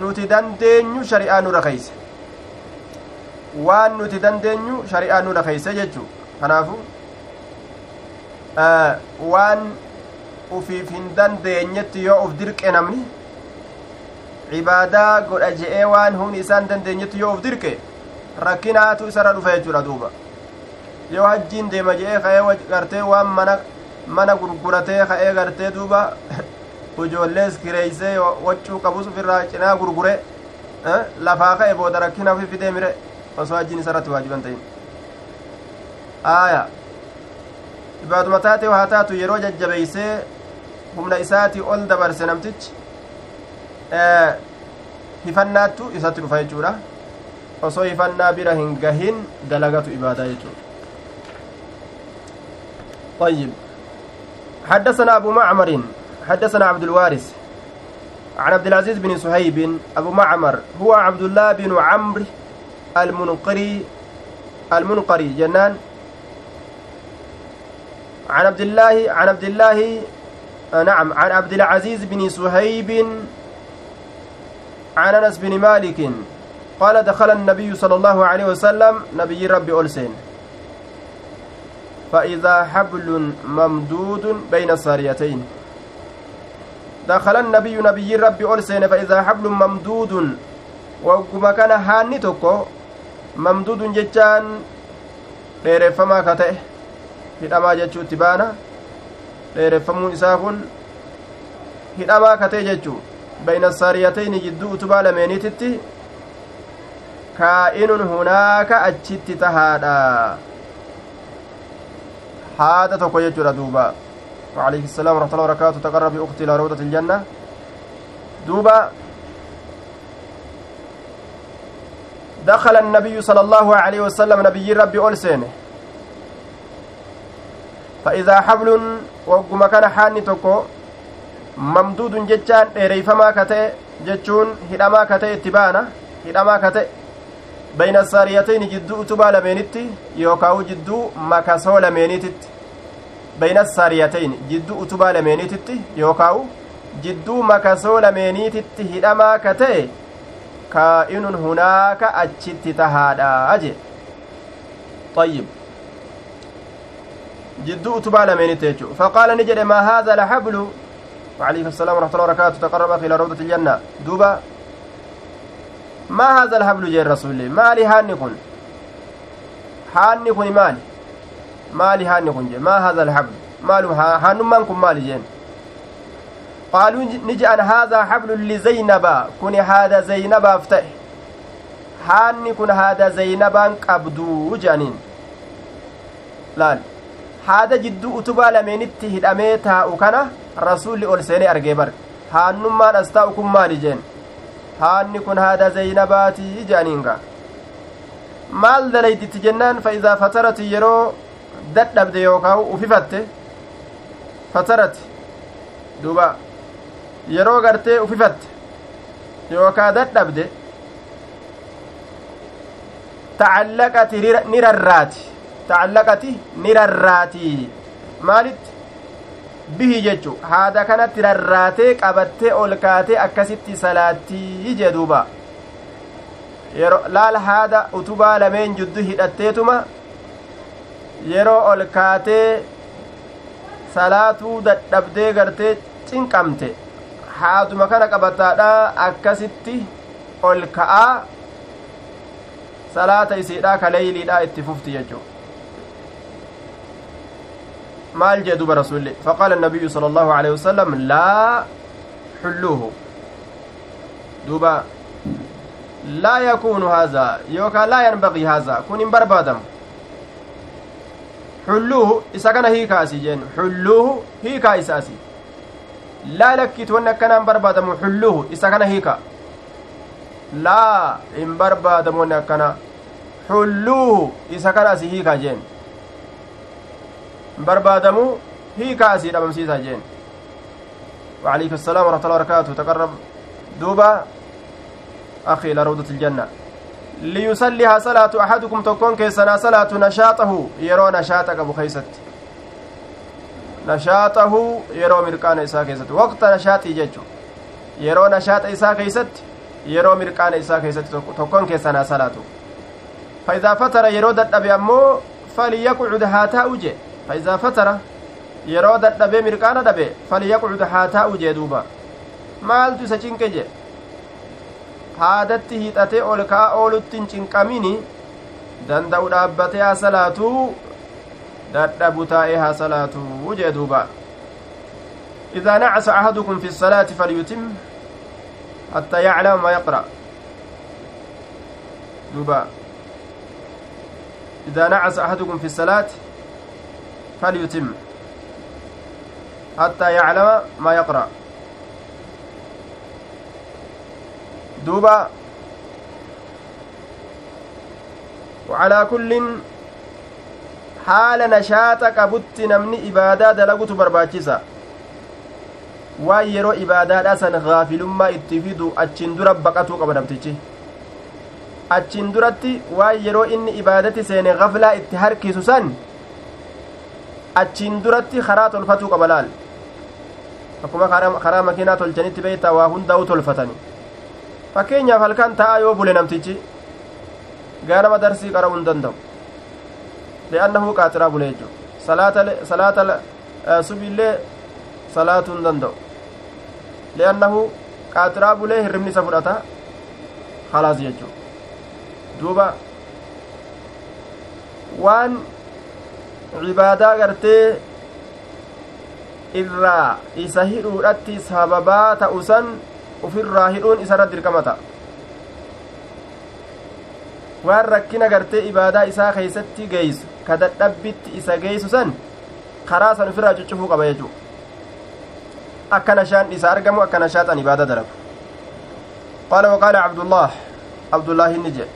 nuti dandeenyu shari'aa nu rakeyse waan nuti dandeenyu shari'aa nu rakeyse jechuu kanaafu waan ufiif hin dandeenyetti yoo uf dirqe namni cibaadaa godha je'ee waan humni isaan dandeenyetti yoo uf dirqe rakkinaatu isarra dhufa jechuudha duuba yoo hajjiin deema je'ee ka'ee gartee waan mana mana gurguratee ka'ee gartee duuba ijoollees kireeysee waccuu qabus ofirraa cinaa gurgure lafaa ka'e booda rakkina ofi fidee mire osoo hajjiin isarratti waajiban ta'in aaya ibaaduma taatee haa taatu yeroo jajjabeeysee humna isaatii ol dabarse namtichi hifannaattu isatti dhufa jechuudha osoo hifannaa bira hin gahin dalagatu ibaadaa jechuudha طيب حدثنا أبو معمر حدثنا عبد الوارث عن عبد العزيز بن صهيب أبو معمر هو عبد الله بن عمرو المنقري المنقري جنان. عن عبد الله عن عبد الله نعم عن عبد العزيز بن صهيب عن أنس بن مالك. قال دخل النبي صلى الله عليه وسلم نبي ربي ألسين فإذا حبل ممدود بين الساريتين. دخل النبي نبي ربي أرسين فإذا حبل ممدود وقم كان هاني توكو ممدود جتان dheereffamaa ka ta'e hidhamaa jechuu itti baana dheereffamuun isaa kun hidhamaa ka ta'e jechuu bayna saariyatayni jidduu utubaa lameeniititti kaa'inun hunaaka achitti tahaadha haada tokko jechuudha duuba وعليه السلام ورحمة الله وبركاته تقرب أختي إلى روضة الجنة. دوبا دخل النبي صلى الله عليه وسلم نبي ربي ألسينه فإذا حبل وقم كان حاني تكو ممدود جتان ديريفما كتئ hidhamaa kate itti baana hidhamaa kate bayna saariyatayn jidduu utubaa lameenitti yookaawu jidduu makasoo lameeniititti bayna saariyatayn jidduu utubaa lameeniititti yookaawu jidduu makasoo lameeniititti hidhamaa katee kaa'inun hunaaka achitti tahaadha jee طيب. جدو أتبع لمن تيجو فقال نجد ما هذا لحبل. وعليكم السلام ورحمة الله وبركاته. تقرب إلى روضة الجنة. دوبا ما هذا الحبل جاء الرسول مالي هاني كن. هاني كن مالي. مالي هاني كن ما هذا الحبل مالو هانو من كن مالي جين قالوا نجي أن هذا حبل لزينب كن هذا زينب افتح haanni kun haada zaynabaan qabduu jaaniin laal haada jidduu utubaa lameenitti hidhamee taa'u kana rasuulli ol seenee argee bar haannummaan as taa'u kun maali jeen haanni kun haada zaynabaatii jaaniinga maal dalayditti jennaan fa'iidaa fatarati yeroo dadhabde yookaan ufifatte fatarati duuba. Yeroo gartee ufifatte yookaan dadhabde tacallaqati ni rarraati tacallaqati ni rarraati maalitti? Bihi jechu haada kanatti rarraatee qabattee ol kaatee akkasitti salaattii jee duuba. Laal haada utubaa lameen juddu hidhatteetuma yeroo ol kaatee salaatuu dadhabdee gartee cinqamte haaduma kana qabataadha akkasitti ol ka'aa salaata isiidha ka leeyliidha itti fufti jechuu maal jee duba rasulli faqaala النبي صلى الله عليه وسلم لا حلوة duba لا يكون هذا يوكا لا ينبغي هذا كن بربادم حلوة isa kana hiika asii jeen xulluuhu hiikaa isa asii laa lakkit wanni akkanaan barbaadamu xulluuhu isa kana hiika laa hin barbaadamu wanni akkana xulluuhu isa kana asii hiikaa jeen barbaadamuu hiikaa asii dhabamsiisaa jeen وعليك السلام ورحمة الله وبركاته تقرب دوبا أخي إلى روضة الجنة ليصليها صلاة أحدكم تكون كيسنا صلاة نشاطه يرو نشاطك أبو خيست. نشاطه يرو مرقان إساء كيست وقت نشاطي جيجو يرو نشاط إساء كيست يرو مرقان إساء كيست تكون كيسنا صلاته. فإذا فتر يرو دد أمو فليقعد هاتا أوجه. فإذا فتر mirqaana dhabe falyaqcud haa taa'u jee duuba maaltu isa cinqe je haadatti hixatee ol ka'a oolutti hin cinqamini danda'u dhaabbatee haa salaatuu dadhabu taa'ee haa salaatuu jee duuba إذا نعس أحدكم في الصلاة فليتم حتى يعلم ما يقرأ دوبا إذا نعس أحدكم في الصلاة فليتم حتى يعلم ما يقرأ دوبا وعلى كل haala nashaata qabutti namni ibaadaa dalagutu barbaachisa waan yeroo ibaadaadha san gaafilummaa itti fidu achiin dura baqatuu qaba namtichi achiin duratti waan yeroo inni ibaadatti seene gaflaa itti harkisu san achiin duratti karaa tolfatuu qaba laal akkuma karaa makiinaa tolchanitti beeytaa waa hundaa'u tolfatani fakkeenyaaf halkan ta'a yoo bule namtichi gaanama darsii qara'uu hin danda'u li'annahu qaaxiraa bule jechu salaata subillee salaatuu hin danda'u li'annahu qaaxiraa bulee hirribni isa fudhata khalaas jechuu duuba waan cibaadaa gartee irraa isa hidhuudhatti sababaa ta'u san ufirraa hidhuun isarra dirqama ta'a waan rakkina gartee ibaadaa isaa keeysatti geeysu ka dadhabbitti isa geeysu san karaa san ufirraa cuccufuu qaba jechuu akka nashaan isa argamu akka nashaatan ibaada dalagu qaala waqaala cabdullah cabdullah inni jedhe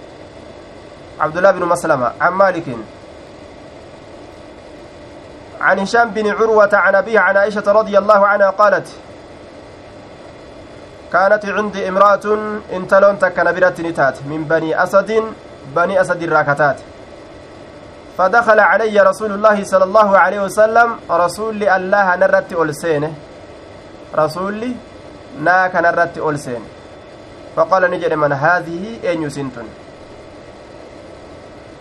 cabdullah binu maslama can maalikin عن هشام بن عروة عن أبيه عن عائشة رضي الله عنها قالت كانت عندي امرأة انتلون تكن برت نتات من بني أسد بني أسد الراكتات. فدخل علي رسول الله صلى الله عليه وسلم رسول الله نرت ألسينه. رسول ناك نرت ألسينه. فقال نجد من هذه؟ أين يسنتن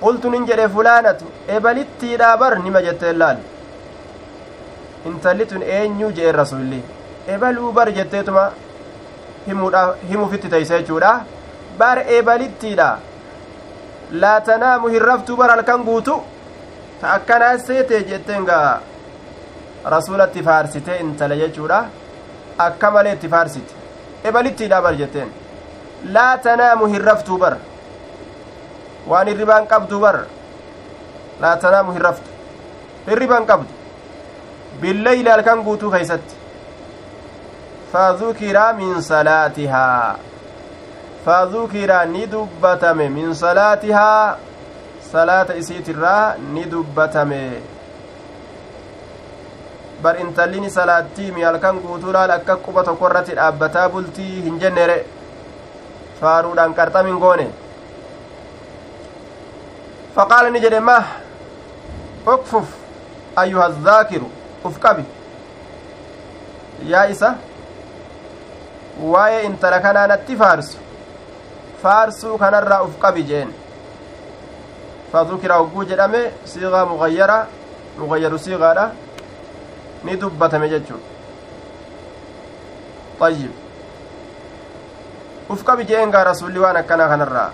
قلت ننجد فلانة. إبلتي دابر نما جت اللال. intallitun eenyu jee rasulli ebaluu bar jetteetuma himuufitti teeyse jechuudha bar ebalittiidha laa tanaamu hin raftuu bar halkan guutu ta akkanaa seete jetteen gaa rasulatti faarsite intala jechuudha akka malee itti faarsite ebalittiidha bar jetteen laa tanaamu hin raftuu bar waan hirribaan qabdu bar laa tanaamu hin raftu hirribaan qabdu billeyli halkan guutuu keeysatti min salaatihaa fadukira ni dubbatame min salaatihaa salaata isiitirraa ni dubbatame bar intallini salaattiimi halkan guutuu laal akka quba tokko irratti dhaabbataa bultii hin jennere faaruudhaan qarxamin goone faqaala ni jedhe mah ukfuf ayuha dhaakiru uf qabi yaa isa waa'ee intala kanaa natti faarsu faarsuu kanarraa uf qabi jeen fadukira hogguu jedhame siigaa mugayyara mugayyaru siigaadha ni dubbatame jechuu ayyib uf qabi jeen gaa rasulli waan akkanaa kanarraa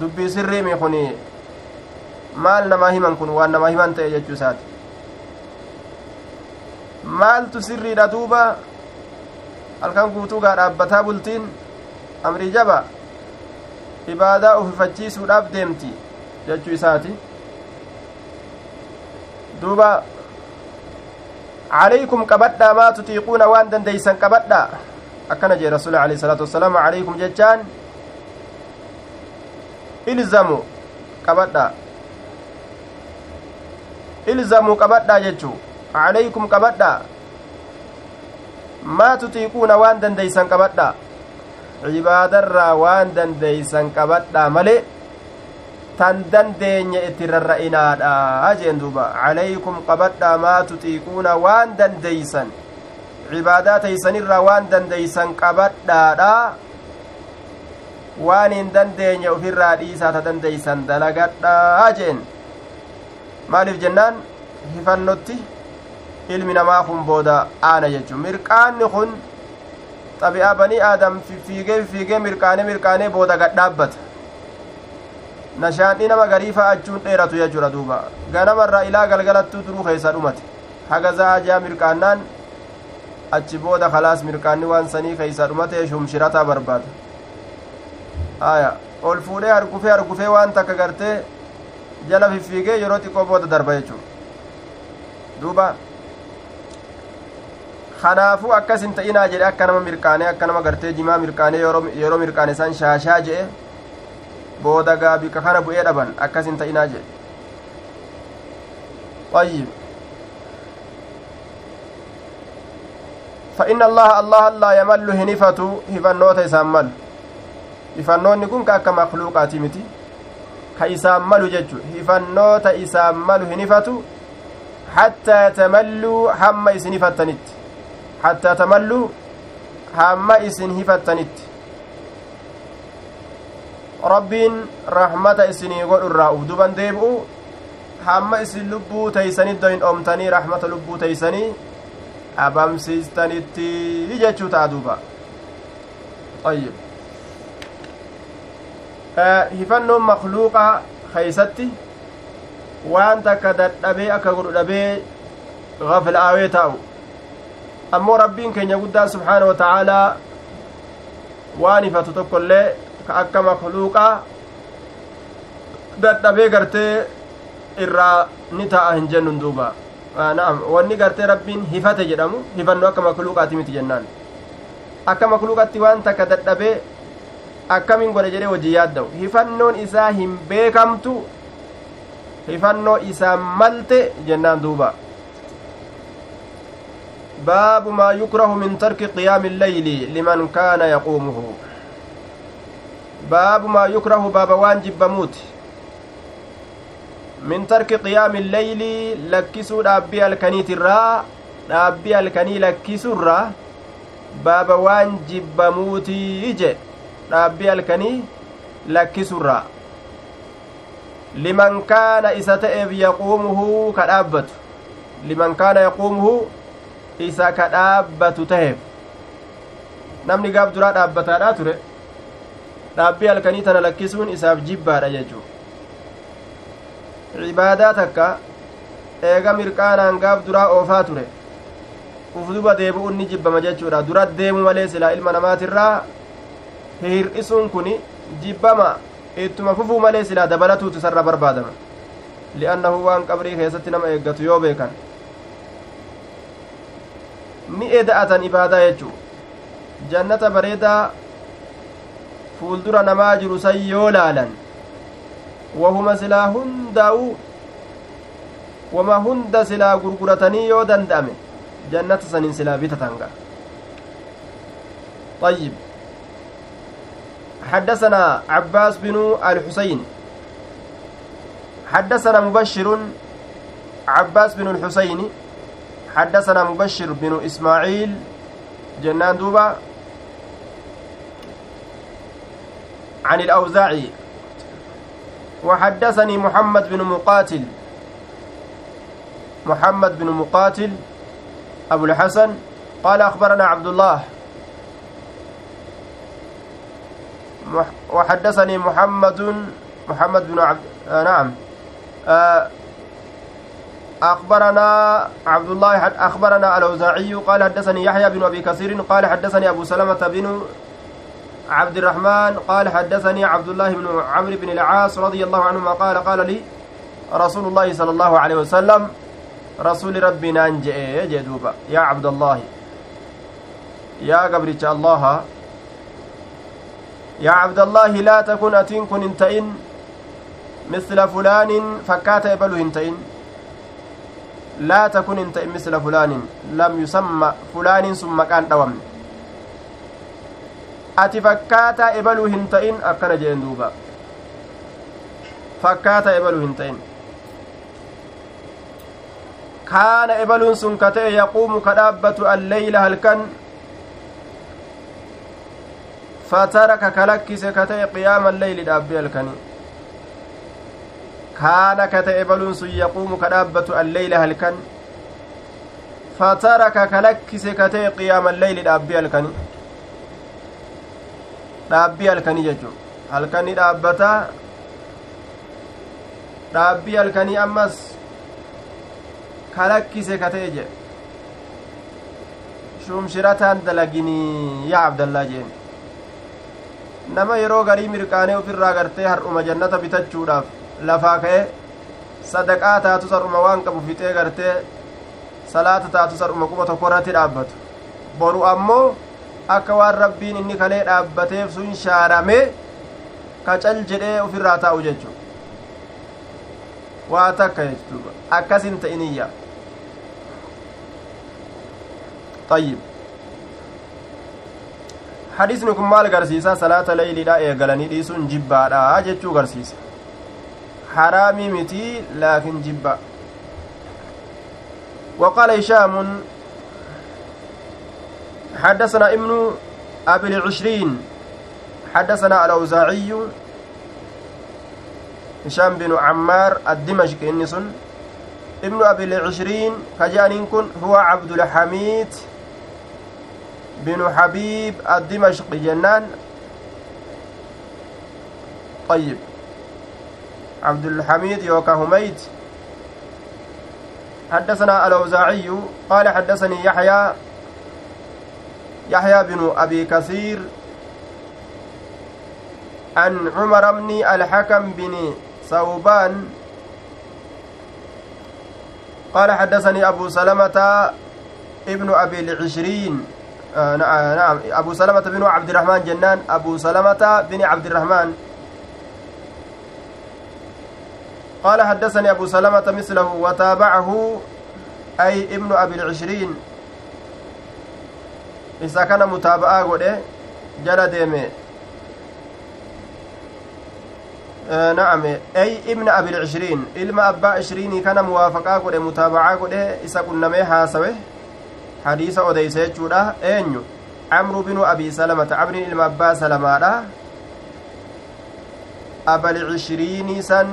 dubbii sirriimi kun maal namaa himan kun waan namaa himan ta'e jechuu isaati maaltu sirriidha duuba halkan guutuugaa dhaabbataa bultiin amrii jaba ibaadaa ufifachiisuudhaaf deemti jechuu isaati duuba عليكم قبدا ما تطيقون وان دنديسن قبدا أكن جي رسول عليه الصلاة والسلام عليكم جتان إلزموا قبدا إلزموا قبدا جتشو calaykum qabadha maa tutiiquuna waan dandeeysan qabadha cibaadarraa waan dandeeysan qabadha male tan dandeenye itti rarra'inaadha jeen duuba calaykum qabadha maa tutiiquuna waan dandeeysan cibaadaa teeysanirraa waan dandeeysan qabadhaadha waan hin dandeenye ufirraa dhiisaa ta dandeeysan dalagadha jeen maaliif jennaan hifannotti ilmi namaa kun booda aana jechuun mirqaanni kun xabi'aa banii aadam fiigee fiigee mirqaanee mirqaanee booda gadhaabbata nashaanni nama gariifaa achuun dheeratu jechuudha duuba ganamarraa ilaa galgalattuu duruu keessa dhumate haga zaajaa mirqaannaan achi booda kalaas mirqaanni waan sanii keessa dhumate shumshirataa barbaada aya ol fuudhee hargufee hargufee waan takka gartee jala fiffiigee yeroo xiqqoo booda darba jechuudha duuba kanaafuu akkas hin ta'inaa jedhe akka nama mirqaanee akka nama gartee jimaa mirqaanee yeroo mirqaane san shaashaa jedhe booda gaabika kana bu'ee dhaban akkas hin ta'inaa jedhe طيب فإن الله الله لا يمل هنفة هفنوت يسامل هفنون كن كأك مخلوقات متي كيسامل جج هفنوت يسامل هنفة حتى يتملوا حم يسنفتنت hamma isin hifattanitti rabbiin rahmata isinii godhu irraa uf duban deebi'u hamma isin lubbuu teeysanitti doyin dhoomtanii rahmata lubbuu teeysanii abamsiistanitti jechuu ta'a duuba ayyib hifannoon makluuqa keeysatti waan takka dadhabee akka godhu dhabee gaflaawee taa'u ammoo rabbiin keenya guddaa subxaana wa ta'aalaa waan ifatu tokko illee ka akka makluuqaa dadhabee gartee irraa ni ta'a hin jennun duuba na'am wanni gartee rabbiin hifate jedhamu hifannu akka makluuqaati miti jennaan akka makluuqatti waan takka dadhabee akkamiin godhe jedhee hojii yaadda'u hifannoon isaa hin beekamtu hifannoo isaan malte jennaan duuba baabu maa yukrahu min tarki qiyaami illeyli liman kaana yaquumuhu baabu maa yukrahu baaba waan jibbamuuti min tarki qiyaami illeyli lakkisuu dhaabbii halkaniitirraa dhaabbii halkanii lakkisuurraa baaba waan jibbamuutii ije dhaabbii halkanii lakkisurraa liman kaana isa ta'eef yaquumuhu ka dhaabbatu liman kaana yaquumuhu isa ka dhaabbatu taheef namni gaaf duraa dhaabbataadha ture dhaabbii halkanii tana lakkisuun isaaf jibbaadha jechuu. Cibaadaa takka eega mirqaanaan gaaf duraa oofaa ture. Uf duba deebi'uun ni jibbama jechuudha. Dura deemu malee silaa ilma namaatirraa hir'isuun kun jibbama. Ittuma fufuu malee silaa dabalatuutu isarra barbaadama. Li'annahu waan qabrii keessatti nama eeggatu yoo beekan ni eda'atan ibaadaa jechuu jannata bareedaa fuuldura namaa jiru san yoo laalan wahuma silaa hundaa'u wama hunda silaa gurguratanii yoo danda'ame jannata sanin silaa bitatan ga'a طيب حدثنا عباس بن الحسين حدثنا مبشر عباس بن الحسين حدثنا مبشر بن إسماعيل. جنان دوبا. عن الأوزاعي. وحدثني محمد بن مقاتل. محمد بن مقاتل أبو الحسن. قال أخبرنا عبد الله. وحدثني محمد محمد بن عبد آه نعم. آه أخبرنا عبد الله أخبرنا الأوزاعي قال حدثني يحيى بن أبي كثير قال حدثني أبو سلمة بن عبد الرحمن قال حدثني عبد الله بن عمرو بن العاص رضي الله عنهما قال قال لي رسول الله صلى الله عليه وسلم رسول ربنا انجئ جدوبا يا عبد الله يا قبرك الله يا عبد الله لا تكن أتين كن انتئن مثل فلان فكات إبلو انتئن لا تكن انتئن مثل فلان لم يسمى فلان ثم كان ta'in akkana jeen duuba fakkaata ebaluu hin ta'in kaana ebaluun sun ka ta'e yaquumu ka dhaabbatu alleyla halkan fataraka kalakkise ka ta'e qiyaama alleyli dhaabbii halkanii yaquumu ka dhaabbatu alleyla halkan fataraka kalakkise ka ta'e qiyaama alleyli dhaabbii halkanii dhaabbii halkanii jechuu halkanii dhaabbataa dhaabbii halkanii ammas kalakkise ka ta'e jedhe shumshirataan dalaginii yaa abdallaa jeen nama yeroo garii mirqaanee ofirraa gartee har'uma jannata bitachuudhaaf lafaa ka'e sadaqaa taatu sar'uma waan qabu fixee gartee salaata taatu sar'uma quba tokko irratti dhaabbatu boru ammoo akka waan rabbiin inni kalee dhaabbateef sun shaarame kacal jedhee ofirraa taa'u jechu waa takka jechuudha akkasin ta'iniyya طيب kun maal garsiisa salaata leeyliidha eegalanii dhiisuun jibbaadha jechuu garsiisa haraamii mitii laakin jibba وقال هشام حدثنا ابن أبي العشرين حدثنا الأوزاعي هشام بن عمار الدمشقي إنسن. ابن أبي العشرين كجانين كن هو عبد الحميد بن حبيب الدمشقي جنان. طيب. عبد الحميد يوكا هميد حدثنا الأوزاعي قال حدثني يحيى يحيى بن أبي كثير عن عمر بن الحكم بن ثوبان. قال حدثني أبو سلمة ابن أبي العشرين آه نعم أبو سلمة بن عبد الرحمن جنان أبو سلمة بن عبد الرحمن قال حدثني أبو سلمة مثله وتابعه أي ابن أبي العشرين. إذا كان متابعة قد جل ديمي. آه نعم. أي ابن أبي العشرين. إلما أبا عشريني كان موافقة قد متابعة قد إذا كنا سوي حديث أوديس جودا. أنيو عمرو بن أبي سلمة. عمرو إلما أبا سلمة. أبا العشرين سن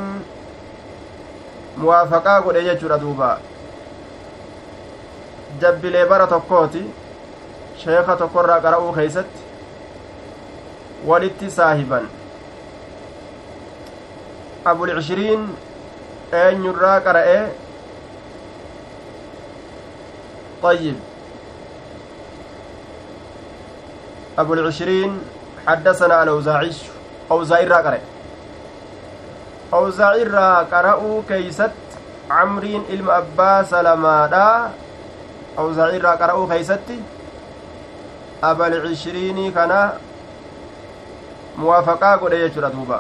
muwaafaqaa godhe jechuudha duuba jabbilee bara tokkooti sheeka tokkorraa qara'uu keeysatti walitti saahiban abulcishiriin eenyurraa qara'e طيب أبو العشرين حدثنا الأوزاعي أوزاعي راقرأ awzaaci irraa qara'uu keeysatti camriin ilma abbaa salamaadha awzaaci irraa qara'uu keeysatti abal cishiriinii kana muwaafaqaa godhe jechuudha duuba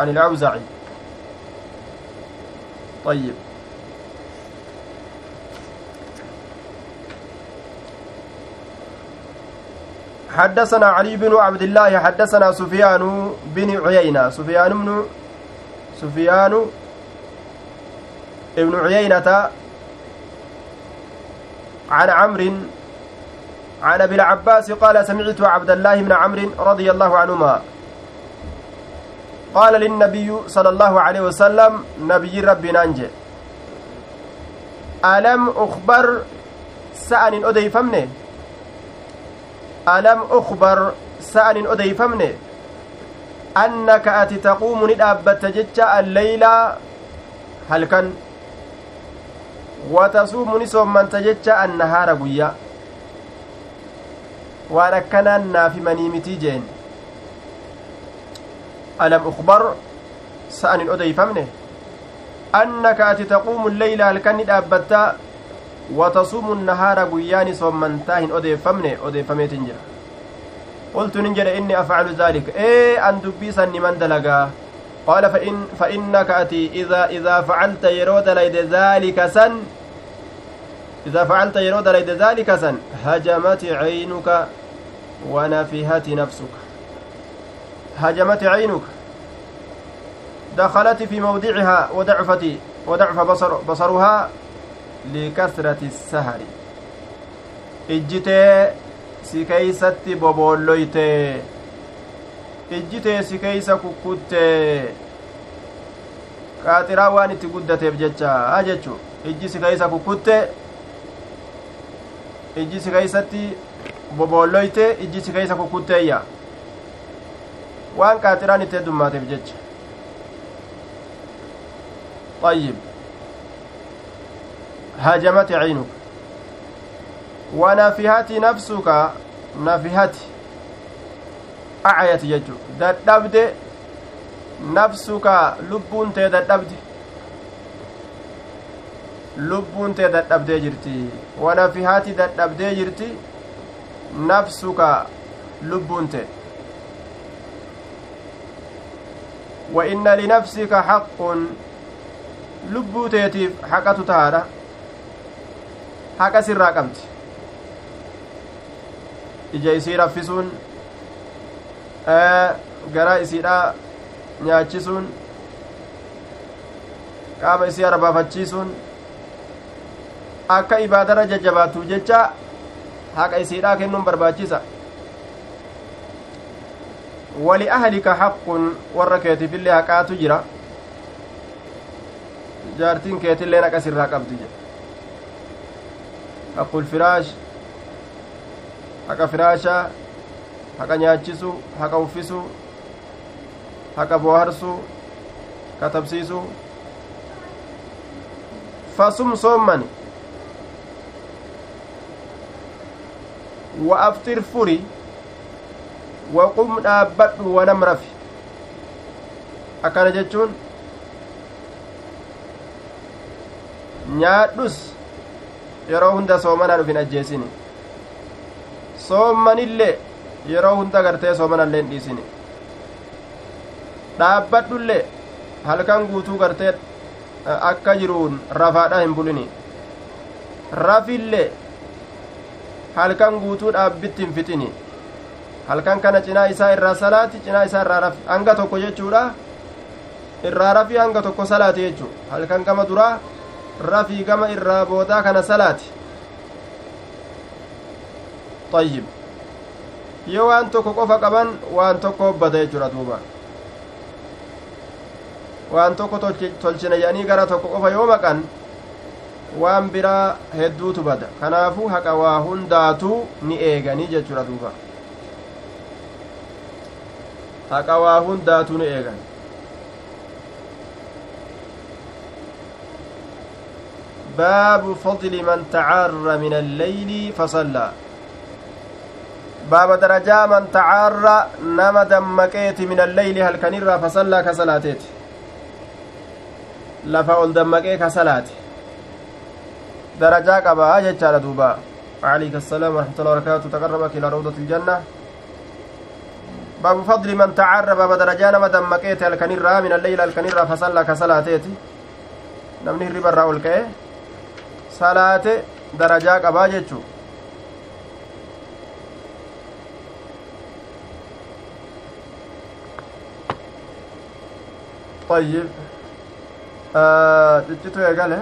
عن الأوزاعي طيب حدثنا علي بن عبد الله حدثنا سفيان بن عيينة. سفيان بن سفيان ابن عيينة عن عمرو عن أبي العباس قال سمعت عبد الله بن عمرو رضي الله عنهما قال للنبي صلى الله عليه وسلم نبي ربي نانجي. ألم أخبر سأن أديفمني؟ Alam ukbar sa'anin odeeyfamne annaka ati taquumu ni dhaabbatta jecha alleyla halkan watasuumu ni soommanta jecha annahaara guyyaa waan akkanaan naafimanii mitii jeen alam ukbar sa'anin odeeyfamne annaka ati taquumu lleyla halkan ni dhaabbatta watasuumu nahaara guyyaani soommantaa hin odeeffamne odeeffameetin jira qultu nin jedhe inni afcalu daalika ee an dubbiisan niman dalagaa qaala فإن فإنك أتي إذا إذا فعلت يرود ليد ذلك سن إذا فعلت يرود ليد ذلك سن هجمت عينك ونفهت نفسك هجمت عينك دخلت في موضعها وضعفت وضعف بصر بصرها likasrati sahari ijjitee si keeysatti boboolloyte ijjitee si keeysa kukkutte qaaxiraa waan itti guddateef jecha jechu ijji si keeysa kukkutte ijji si keeysatti boboolloyte ijji si keeysa kukkutteeyya waan qaaxiraan itti heddumaateef jecha طيب هاجمت عينك ونفهت نفسك نفهت أعيت يجو ددبد نفسك لبون تي ددبد lubbuun tee dadhabdee jirti wanafihaati dadhabdee jirti nafsuka lubbuun tee wa inna linafsika haqqun lubbuu teetiif haqatu tahaadha haqa sirraa qabdi ija isii raffisuun garaa isiidha nyaachisuun qaama isii arbaafachiisuun akka ibaadarra jajjabaatuuf jecha haqa isiidhaa kennuun barbaachisa wali ahlika haqqun warra keetiifillee haqaatu jira jaartiin keetillee haqa sirraa qabdi jedha haqqul firaash haqa firaashaa haqa nyaachisuu haqa uffisuu haqa booharsuu katabsiisuu fasum soommani wa afxir furi wa qum dhaabbadhu wanam rafi akkana jechuun nyaadhus yeroo hunda soomanaan ufin ajjeesini soommanillee yeroo hunda gartee soomanallee hin dhiisini dhaabbadhullee halkan guutuu gartee akka jiruun rafaadha hin bulini rafillee halkan guutuu dhaabbitti hin fixini halkan kana cinaa isaa irraa salaati cinaa isaa irraa rafi hanga tokko jechuudha irraa rafii hanga tokko salaati jechuu halkan gama duraa rafii gama irraa boodaa kana salaati ayyib yoo waan tokko qofa qaban waan tokko hobbata jechuudha duuba waan tokko tolchina jedhanii gara tokko qofa yoo maqan waan biraa hedduutu bada kanaafuu haqa waa hundaatuu ni eeganii jechuudha duuba haqa waa hundaatuu ni eegan باب فضل من تعار من الليل فصلى. باب درجة من تعار نما دمكيت من الليل هل كنيرا فصلى كصلاتيت. lafa ol dammaqee ka salaate darajaa qabaa jechaadha duuba عليك السلام ورحمة الله وبركاته. تقربك إلى روضة الجنة. باب فضل من تعرب بدرجان مدى مكيت الكنيرة من الليل الكنيرة فصلى كصلاتيتي نمني ربا الرأول كيه صلاة درجة قبا جيتشو طيب ciccitu eegale.